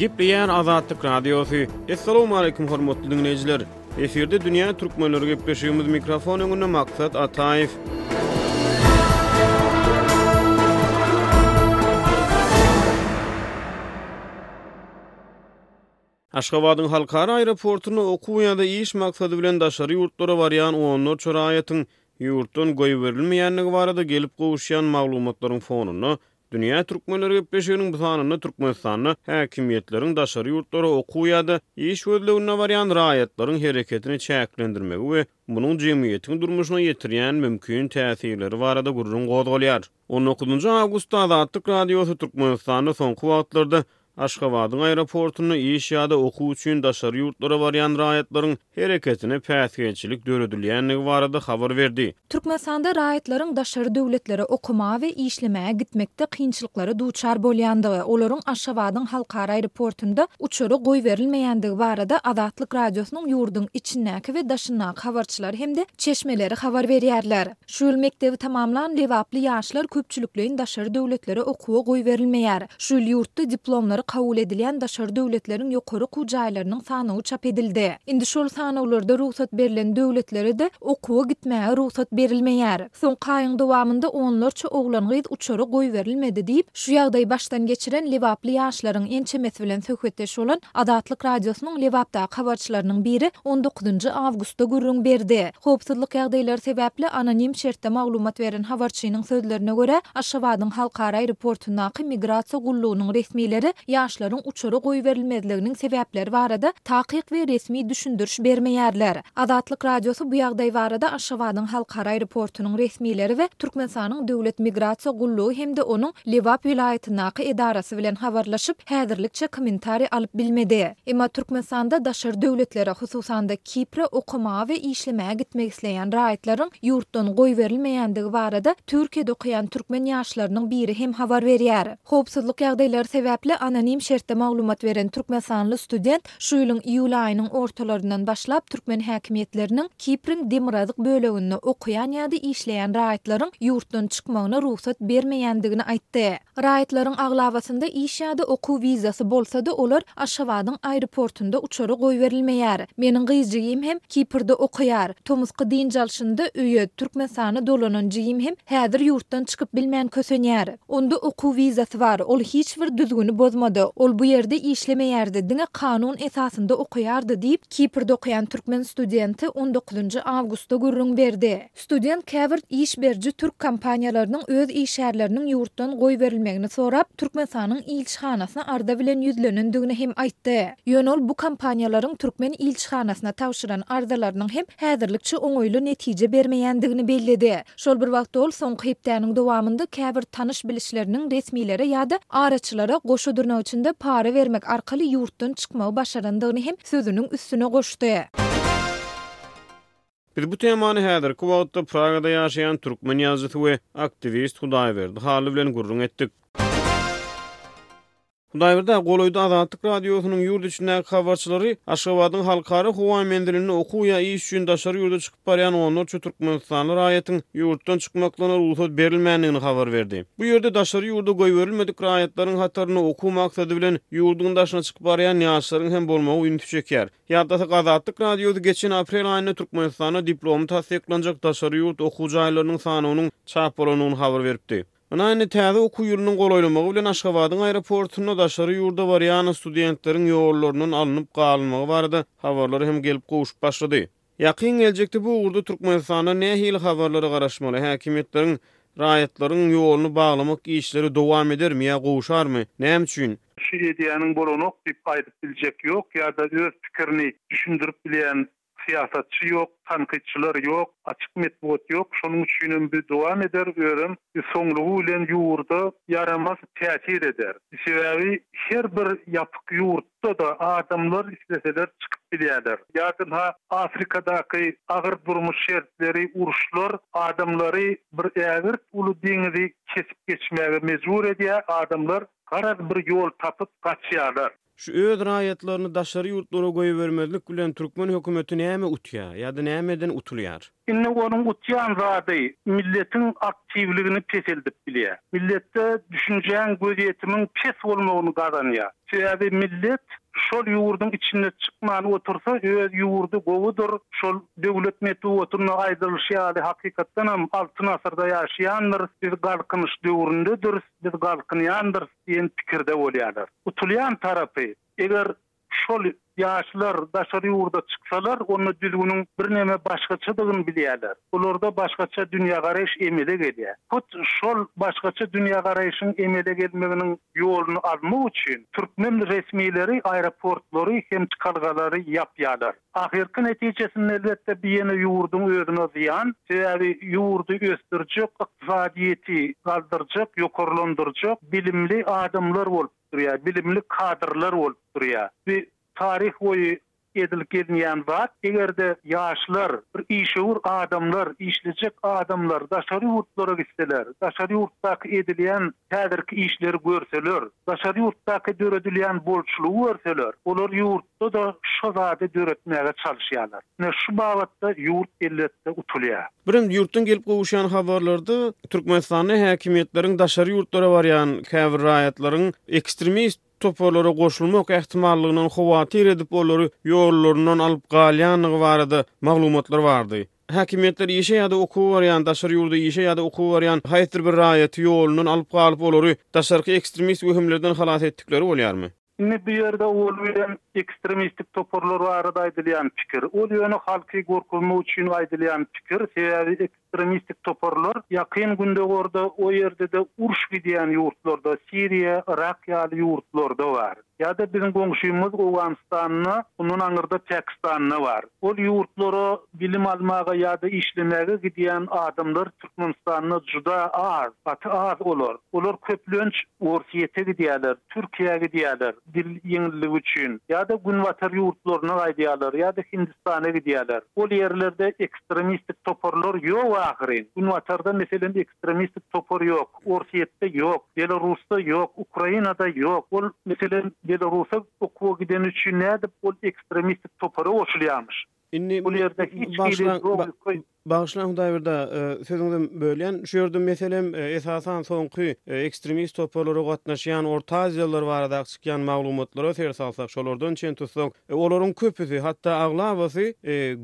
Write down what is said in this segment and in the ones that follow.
Gepleýär Azatlyk Radiosy. Assalamualeykum hormatly dinleýjiler. Efirde dünýä türkmenleri gepleşigimiz mikrofon öňünde Maksat Ataýew. Aşgabadyň halkara aeroportuna okuw ýa-da iş maksady bilen daşary ýurtlara barýan onlarça raýatyň ýurtdan goýberilmeýändigi barada gelip gowuşýan maglumatlaryň fonunda, Dünýä türkmenleri gepleşiginiň bu sanynda Türkmenistanda häkimiýetleriň daşary ýurtlara okuw ýa-da iş gözleginde barýan raýatlaryň hereketini çäklendirmegi we munuň jemgyýetiň durmuşyna ýetirýän mümkin täsirleri barada gürrüň gozgalýar. On dokuzynjy awgustda Azatlyk Radiosy Türkmenistanda soňky wagtlarda Aşgabadyň aeroportunda iş ýa-da okuw üçin daşary ýurtlara barýan raýatlaryň hereketine päsgelçilik döredilýändigi barada habar berdi. Türkmenistanda raýatlaryň daşary döwletlere okamaga we işlemäge gitmekde kynçylyklara duçar bolýandygy, olaryň Aşgabadyň Halkara aeroportunda uçara goýberilmeýändigi barada Azatlyk Radiosynyň ýurduň içindäki we daşyndaky habarçylary hem-de çeşmeleri habar berýärler. Şu ýyl mekdebi tamamlan lebaply ýaşlar köpçülikleýin daşary döwletlere okuwa goýberilmeýär. Şu ýyl ýurtda diplomlary kabul edilýän daşary döwletleriň ýokary okuw jaýlarynyň sanawy çap edildi. Indi şol sanawlarda rugsat berlen döwletlere-de okuwa gitmäge rugsat berilmeýär. Soňky aýyň dowamynda onlarça oglan-gyz uçara goýberilmedi diýip, şu ýagdaýy başdan geçiren lebaply ýaşlaryň ençemesi bilen söhbetdeş bolan Azatlyk Radiosynyň Lebapdaky habarçylarynyň biri on dokuzynjy awgustda gürrüň berdi. Howpsuzlyk ýagdaýlary sebäpli anonim şertde maglumat beren habarçynyň sözlerine görä, Aşgabadyň Halkara aeroportundaky migrasiýa gullugynyň resmileri ýaşlaryň uçara goýberilmezliginiň sebäpleri barada takyk we resmi düşündiriş bermeýärler. Azatlyk Radiosy bu ýagdaý barada Aşgabadyň Halkara aeroportunyň resmileri we Türkmenistanyň Döwlet migrasiýa gullugy hem-de onuň Lebap welaýatyndaky edarasy bilen habarlaşyp, häzirlikçe kommentariý alyp bilmedi. Emma Türkmenistanda daşary döwletlere, hususan-da, Kipre okamaga we işlemäge gitmek isleýän raýatlaryň ýurtdan goýberilmeýändigi barada Türkiýede okaýan türkmen ýaşlarynyň biri hem habar berýär. Howpsuzlyk ýagdaýlary sebäpli anonim şertde maglumat beren türkmenistanly student Şu ýylyň iýul aýynyň ortalaryndan başlap türkmen häkimiýetleriniň Kipriň demirgazyk böleginde okaýan ýa-da işleýän raýatlaryň ýurtdan çykmagyna rugsat bermeýändigini aýtdy. Raýatlaryň aglabasynda iş ýa-da okuw wizasy bolsa-da, olar Aşgabadyň aeroportunda uçara goýberilmeýär. Meniň gyz jigim hem Kiprde okaýar. Tomusky dynç alşynda öýe, Türkmenistana dolanan jigim hem häzir ýurtdan çykyp bilmän kösenýär. Onda okuw wizasy bar, ol hiç bir düzgüni bozmady, ol bu ýerde işlemeýärdi, diňe kanun esasynda okaýardy diýip, Kiprde okaýan türkmen studenti on dokuzynjy awgustda gürrüň berdi. Student käbir iş beriji türk kompaniýalarynyň öz işgärleriniň ýurtdan goýberilmegini sorap, Türkmenistanyň ilçihanasyna arza bilen ýüzlenendigini hem aýtdy. Ýöne ol bu kompaniýalaryň türkmen ilçihanasyna tabşyran arzalarynyň hem häzirlikçe oňaýly netije bermeýändigini belledi. Şol bir wagtda ol soňky hepdäniň dowamynda käbir tanyş-bilişleriniň resmilere ýa-da araçylara goşa durnak içinde para bermek arkaly ýurtdan çykmagy başarandygyny hem sözüniň üstüne goşdy. Biz bu temany häzirki wagtda Pragada ýaşaýan türkmen ýazyjysy we aktiwist Hudaýberdi Hally bilen gürrüň etdik. Hudaýberde golaýda Azatlyk Radiosynyň ýurt içindäki habarçylary Aşgabadyň Halkara howa menzilinde okuw ýa iş üçin daşary ýurda çykyp barýan onlarça türkmenistanly raýatyň ýurtdan çykmaklaryna rugsat berilmändigini habar berdi. Bu ýerde daşary ýurda goýberilmedik raýatlaryň hatarynda okuw maksady bilen ýurduň daşyna çykyp barýan ýaşlaryň hem bolmagy ünsi çekýär. Ýatlasak, Azatlyk Radiosy geçen aprel aýynda Türkmenistanda diplomy tassyklanjak daşary ýurt okuw jaýlarynyň sanawynyň çap bolandygyny habar beripdi. Ynha, indi täze okuw ýylynyň golaýlamagy bilen Aşgabadyň aeroportunda daşary ýurda barýan studentleriň ýollaryndan alnyp galynmagy barada habarlar hem gelip gowşup başlady. Ýakyn geljekde bu ugurda Türkmenistanda nähili habarlara garaşmaly? Häkimiýetleriň raýatlaryň ýoluny baglamak işleri dowam edermi ýa gowşarmy? Näme üçin? Şu edýäniň bolanok diýip aýdyp biljek ýok ýa-da öz pikirini düşündirip bilýän Syýasatçy ýok, tankytçylar ýok, açyk metbugat ýok, şonuň üçinem bi dowam eder, özem bi soňlugy bilen ýurda ýaramaz täsir eder. Sebäbi her bir ýapyk ýurtda-da adamlar isleseler çykyp bilýärler. Ýadylha Afrikadaky agyr durmuş şertleri, uruşlar adamlary bir ägirt uly deňizi kesip geçmäge mejbur edýär, adamlar garaz bir ýol tapyp gaçýarlar. Şu öz raýatlaryny daşary ýurtlara goýbermezlik bilen türkmen hökümeti näme utýa ýa-da nämeden utulýar? Indi onuň utýan zady milletiň aktiwligini peseldip bilýä. Milletde düşünjäň, gözýetimiň pes bolmagyny gazanýa. Sebäbi millet şol ýurduň içinde çykman otursa öz ýurdy gowudyr, şol döwlet metbugatynda aýdylyşy ýaly hakykatdanam altyn asyrda ýaşaýandyr, biz galkynyş döwründedir, biz galkynýandyrys. diýen pikirde bolýarlar. Utulýan tarapy, eger şol ýaşlar daşary ýurda çyksalar, onda düzgüniň birneme başgaçadygyny bilýärler. Olarda başgaça dünýägaraýyş emele gelýär. Hut şol başgaça dünýägaraýşyň emele gelmeginiň ýoluny almak üçin türkmen resmileri aeroportlary hem çykalgalary ýapýarlar. Ahyrky netijesinde elbetde bu ýene ýurduň özüne zyýan. Sebäbi ýurdy ösdürjek, ykdysadyýeti galdyrjak, ýokarlandyrjak bilimli adamlar bolup durýar, bilimli kadrlar bolup durýar. Bu taryh boýy edilip gelinýän zat. Eger-de ýaşlar, bir işewür adamlar, işlejek adamlar daşary ýurtlara gitseler, daşary ýurtdaky edilýän häzirki işleri görseler, daşary ýurtdaky döredilýän bolçulygy görseler, olar ýurt, Doda şo zady döretmäge çalyşýarlar. Ine şu babatda ýurt elbetde utulýar. Birem ýurtdan gelip gowuşýan habarlarda Türkmenistanda häkimiýetleriň daşary ýurtlara barýan käbir raýatlaryň ekstremist toparlara goşulmak ähtimallygyndan howatyr edip olary ýollaryndan alyp galýandygy barada maglumatlar bardy. Häkimiýetler işe ýa-da okuwa barýan, daşary ýurda işe ýa-da okuwa barýan haýsydyr bir raýaty ýolundan alyp galyp olary daşarky ekstremist wehimlerden halas etdikleri bolýarmy? Indi bu ýerde owal bilen ekstremistik toparlar barada aýdylýan pikir. Ol ýöne halky gorkuzmak üçin aýdylýan pikir, sebäbi ekstremistik toparlar Ýakyn Gündogarda, o ýerde-de uruş gidýän ýurtlarda, Siriýa, Yrak ýaly ýurtlarda bar. Ýa-da biziň goňşymyz Owganystanda, ondan aňyrda Pakistanda bar. Ol ýurtlara bilim almaga ýa-da işlemäge gidýän adamlar Türkmenistanda juda az, gaty az olar. Olar köplenç Orsýete gidýärler, Türkiýä gidýärler dil ýeňilligi üçin. Ýa-da Günbatar ýurtlaryna gaýdýarlar, ýa-da Hindistana gidýärler. Ol ýerlerde ekstremistik toparlar ýok ahyryn. Günbatarda meselem ekstremistik topar ýok. Orsýetde ýok. Belarusda ýok. Ukrainada ýok. Ol meselem Belarusa okuwa gideni üçin nädip ol ekstremistik topara goşulýarmyş. Indi bu ýerde hiç hili logika Bagyşlaň Hudaýberdi aga, sözüňizem bölýän. Şu ýerde meselem esasan soňky ekstremist toparlara gatnaşýan orta aziýalylar barada çykýan maglumatlara ser salsak, şolardan çen tutsak, olaryň köpüsi, hatda aglabasy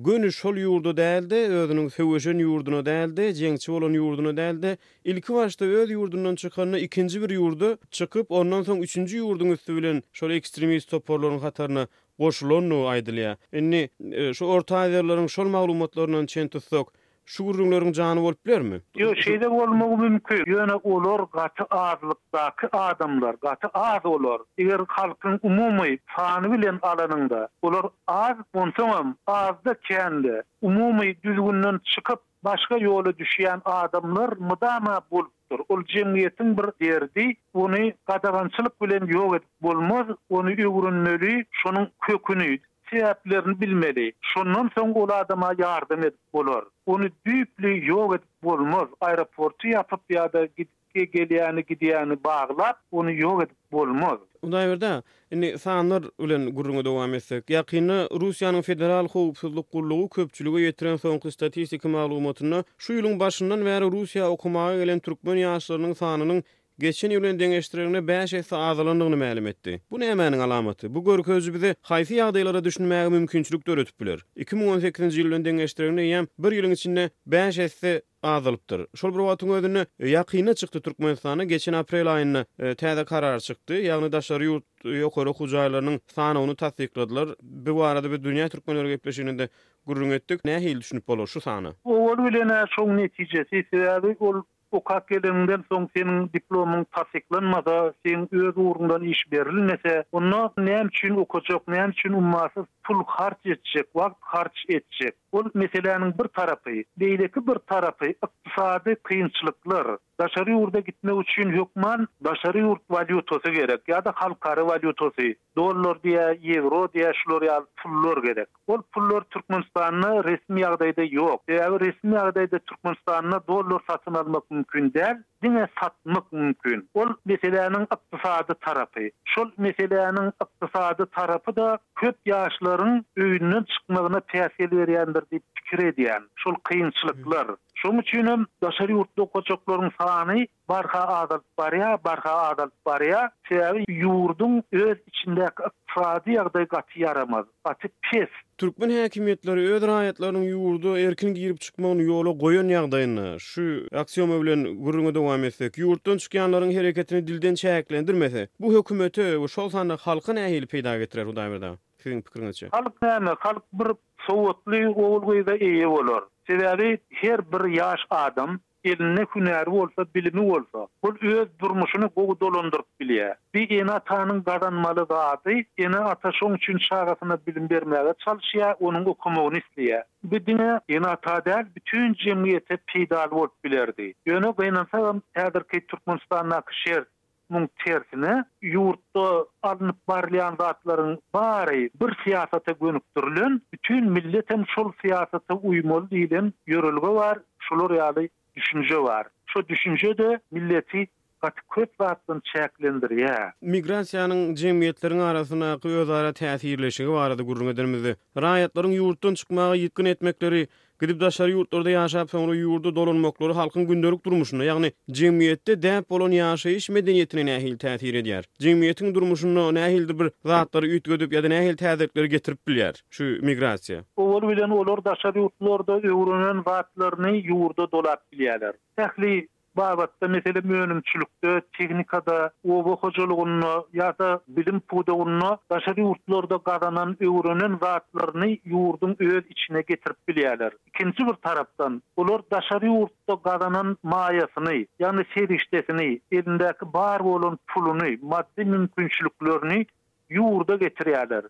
göni şol ýurda däl-de, özüniň söweşen ýurduna däl-de, jeňçi bolan ýurduna däl-de, ilki başda öz ýurdundan çykanda ikinji bir ýurda çykyp, ondan soň üçünji ýurduň üsti bilen şol ekstremist toparlaryň hataryna goşulandygy aýdylýar. Indi, şu orta azyrlaryň şol maglumatlaryndan çen tutsak, şu gürrüňleriň jany bolup bilermi? Ýok, şeýle bolmagy mümkin. Ýöne olar gaty azlykdaky adamlar, gaty az olar. Eger halkyň umumy sany bilen alanyňda, olar az, onsoňam azda-kände, umumy düzgünden çykyp, başga ýola düşýän adamlar mydama bolup bolupdyr. Ol jemgyýetiň bir derdi, ony gadagançylyk bilen ýok edip bolmaz, ony öwrenmeli, şonuň köküni, sebäplerini bilmeli, şondan soň ol adama ýardam edip bolar. Ony düýpli ýok edip bolmaz, aeroporty ýapyp ýa-da gidip gelýäni-gidýäni baglap, ony ýok edip bolmaz. Hudaýberdi aga, Indi sanlar bilen gürrüňi dowam etsek. Ýakynda Russiýanyň Federal howpsuzlyk gullugy köpçülige ýetiren soňky statistiki maglumatynda şu ýylyň başyndan bäri Russiýa okamaga gelen türkmen ýaşlarynyň sanynyň geçen ýyl bilen deňeşdireginde bäş esse azalandygyny mälim etdi. Bu nämäniň alamaty? Bu görkeziji bize haýsy ýagdaýlara düşünmäge mümkinçilik döredip biler? Iki müň on sekizinji ýyl bilen deňeşdireginde eýýäm bir ýylyň içinde bäş esse azalypdyr. Şol bir wagtyň özünde ýakynda çykdy Türkmenistanda geçen aprel aýynda täze karar çykdy, ýagny daşary ýurt ýokary okuw jaýlarynyň sanawyny tassykladylar. Bu barada biz Dünýä Türkmenleri gepleşiginde-de gürrüň etdik. Nähili düşünip bolar şu sana? Owal bilen-ä şoň netijesi, sebäbi ol okap geleniňden soň seniň diplomyň tassyklanmasa, seň öz ugruňdan iş berilmese, onda näme üçin okajak, näme üçin ummasyz pul harç etjek, wagt harç etjek? Ol meseläniň bir tarapy. Beýleki bir tarapy, ykdysady kynçylyklar. Daşary ýurda gitmek üçin hökman daşary ýurt walýutasy gerek ýa-da halkara walýutasy, dollardy ýa ýewrody ýa şular ýaly pullar gerek. Ol pullar Türkmenistanda resmi ýagdaýda ýok. Sebäbi resmi ýagdaýda Türkmenistanda dollar satyn almak mümkin däl. diňe satmak mümkin. Ol meseläniň ykdysady tarapy. Şol meseläniň ykdysady tarapy-da köp ýaşlaryň öýünden çykmagyna päsgel berýändir diýip pikir edýän. Şol kynçylyklar. Şonuň üçin hem daşary ýurtda okajaklaryň sany barha azalyp barýar, barha azalyp barýar. Sebäbi ýurduň öz içindäki ykdysady ýagdaýy gaty ýaramaz. gaty pes. Türkmen häkimiýetleri öz raýatlarynyň ýurda erkin girip çykmagyny ýola goýan ýagdaýynda, şu aksioma bilen gürrüňi dowam etsek, ýurtdan çykýanlaryň hereketini dilden çäklendirmese, bu hökümete we şol sanda halka nähili peýda getirer, Hudaýberdi aga? Siziň pikiriňizçe. Halk näme, halk bir sowatly ogul-gyza eýe bolar. Sebäbi her bir ýaş adam Elinde hünäri bolsa, bilimi bolsa, ol öz durmuşyny gowy dolandyryp bilýär. Bi ene-atanyň gazanmaly zady, ene-ata şoň üçin çagasyna bilim bermäge çalyşýar, onuň okamagyny isleýär. Bu diňe ene-ata däl, bütin jemgyýete peýdaly bolup bilerdi. Ýöne gynansagam, häzirki Türkmenistandaky şert, Muň tersine, ýurtda alnyp barylýan zatlaryň bary bir syýasata gönükdirilen, bütin millet hem şol syýasata uýmaly diýlen ýörelge bar, şular ýaly düşünje bar. Şu düşünje-de milleti gaty köp zatdan çäklendirýär. Migrasiýanyň jemgyýetleriň arasyndaky özara täsirleşigi barada gürrüň edenimizde, raýatlaryň ýurtdan çykmaga ýykgyn etmekleri Gidip daşary ýurtlarda ýaşap soňra ýurda dolanmaklary halkyň gündelik durmuşyna ýagny jemgyýetde däp bolan ýaşaýyş medeniýetine nähili täsir edýär? Jemgyýetiň durmuşynda nähilidir bir zatlary üýtgedip ýa-da nähili täzelikleri getirip bilýär şu migrasiýa? Owal bilen olar daşary ýurtlarda öwrenen zatlaryny ýurda dolap bilýärler. Ähli babatda, meselem, önümçilikde, tehnikada, oba hojalygynda ýa-da bilim pudagynda daşary ýurtlarda gazanan, öwrenen zatlaryny ýurduň öz içine getirip bilýärler. Ikinji bir tarapdan, olar daşary ýurtda gazanan maýasyny, ýagny serişdesini, elindäki bar bolan puluny, maddy mümkinçiliklerini ýurda getirýärler.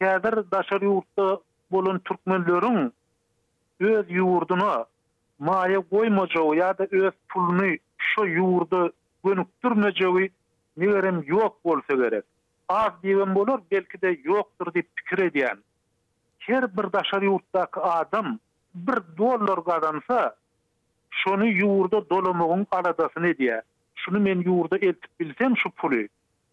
Häzir daşary ýurtda bolan türkmenleriň öz ýurduna maýa goýmajagy ýa-da öz puluny şo ýurda gönükdirmejegi megerem ýok bolsa gerek. Az diýibem bolar, belki-de ýokdur diýip pikir edýän. Her bir daşary ýurtdaky adam bir dollar gazansa, şony ýurda dolamagyň aladasyny edýär. Şuny men ýurda eltip bilsem şu puly,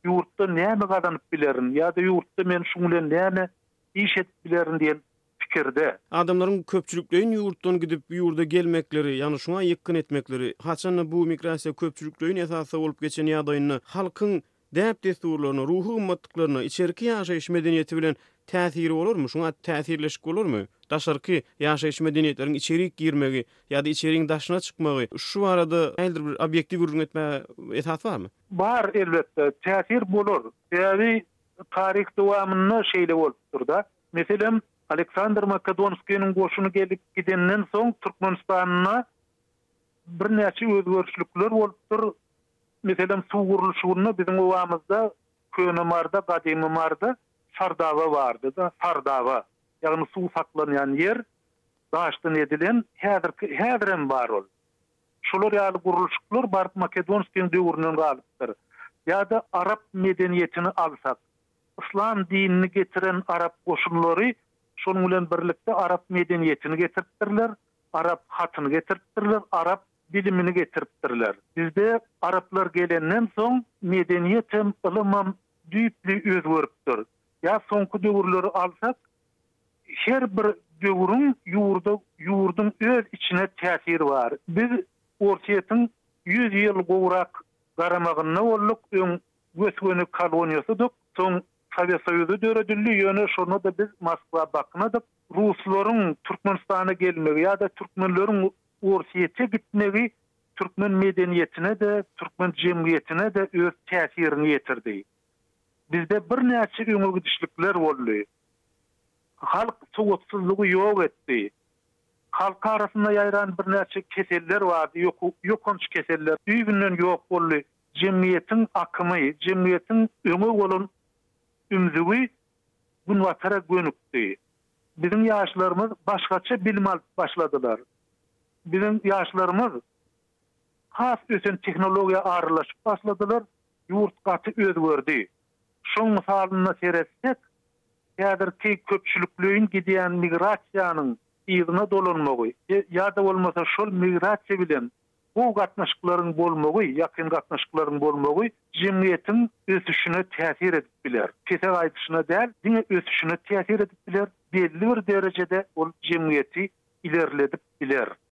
ýurtda näme gazanyp bilerin ýa-da ýurtda men şuň bilen näme iş edip bilerin diýen pikirde. Adamlaryň köpçülikleýin ýurtdan gidip, bu ýurda gelmekleri, ýagny şuňa ýykgyn etmekleri, haçan-da bu migrasiýa köpçülikleýin esasda bolup geçen ýagdaýynda halkyň däp-dessurlaryna, ruhy gymmatlyklaryna, içerki ýaşaýyş medeniýeti bilen täsiri bolarmy, şuňa täsirleşik bolarmy? Daşarky ýaşaýyş medeniýetleriň içerik girmegi ýa-da içerigiň daşyna çykmagy, şu barada häzir bir obýektiw gürrüň etmäge esas barmy? Bar, elbetde, täsir bolar. Sebäbi taryh dowamynda şeýle bolupdyr-da. Meselem, Aleksandr Makedonskiniň goşuny gelip gidenden soň Türkmenistanda birnäçe özgerişlikler bolupdyr. Meselem, suw gurluşygynda biziň obamyzda Köne Marda, Gadymy Marda sardaba bardy-da, sardaba, ýagny suw saklanýan ýer, daşdan edilen, häzirki, häzirem bar ol. Şolar ýaly gurluşyklar baryp Makedonskiniň döwründen galypdyr. Ýa-da arap medeniýetini alsak, Yslam dinini getiren arap goşunlary şonuň bilen birlikde arap medeniýetini getiripdirler, arap hatyny getiripdirler, arap bilimini getiripdirler. Bizde araplar gelenden soň medeniýet hem, ylym hem düýpli özgeripdir. Ýa soňky döwürleri alsak, her bir döwrüň ýurda, ýurduň öz içine täsiri bar. Biz Orsýetiň ýüz ýyl gowrak garamagynda bolduk, öň Gös-göni koloniýasydyk. Soň Sowet Soýuzy döredildi, ýöne şonda-da biz Moskwa baknadyk. Ruslaryň Türkmenistana gelmegi ýa-da türkmenleriň Orsýete gitmegi türkmen medeniýetine-de, türkmen jemgyýetine-de öz täsirini ýetirdi. Bizde birnäçe öňegidişlikler boldy. Halk sowatsyzlygy ýok etdi. Halk arasynda ýaýran birnäçe keseller bardy, ýokanç keseller düýbünden ýok boldy. Jemgyýetiň akymy, jemgyýetiň öňe bolan ümzügi Günbatara gönükdi. Biziň ýaşlarymyz başgaça bilim alyp başladylar. Biziň ýaşlarymyz has ösen tehnologiýa aralaşyp başladylar, ýurt gaty özgerdi. Şoň mysalynda seretsek, häzirki köpçülikleýin gidýän migrasiýanyň yzyna dolanmagy ýa-da bolmasa şol migrasiýa bilen Bu gatnaşyklaryň bolmagy, ýakyn gatnaşyklaryň bolmagy jemgyýetiň ösüşine täsir edip biler. Pese gaýdyşyna däl, diňe ösüşine täsir edip biler, belli bir derejede ol jemgyýeti ilerledip biler.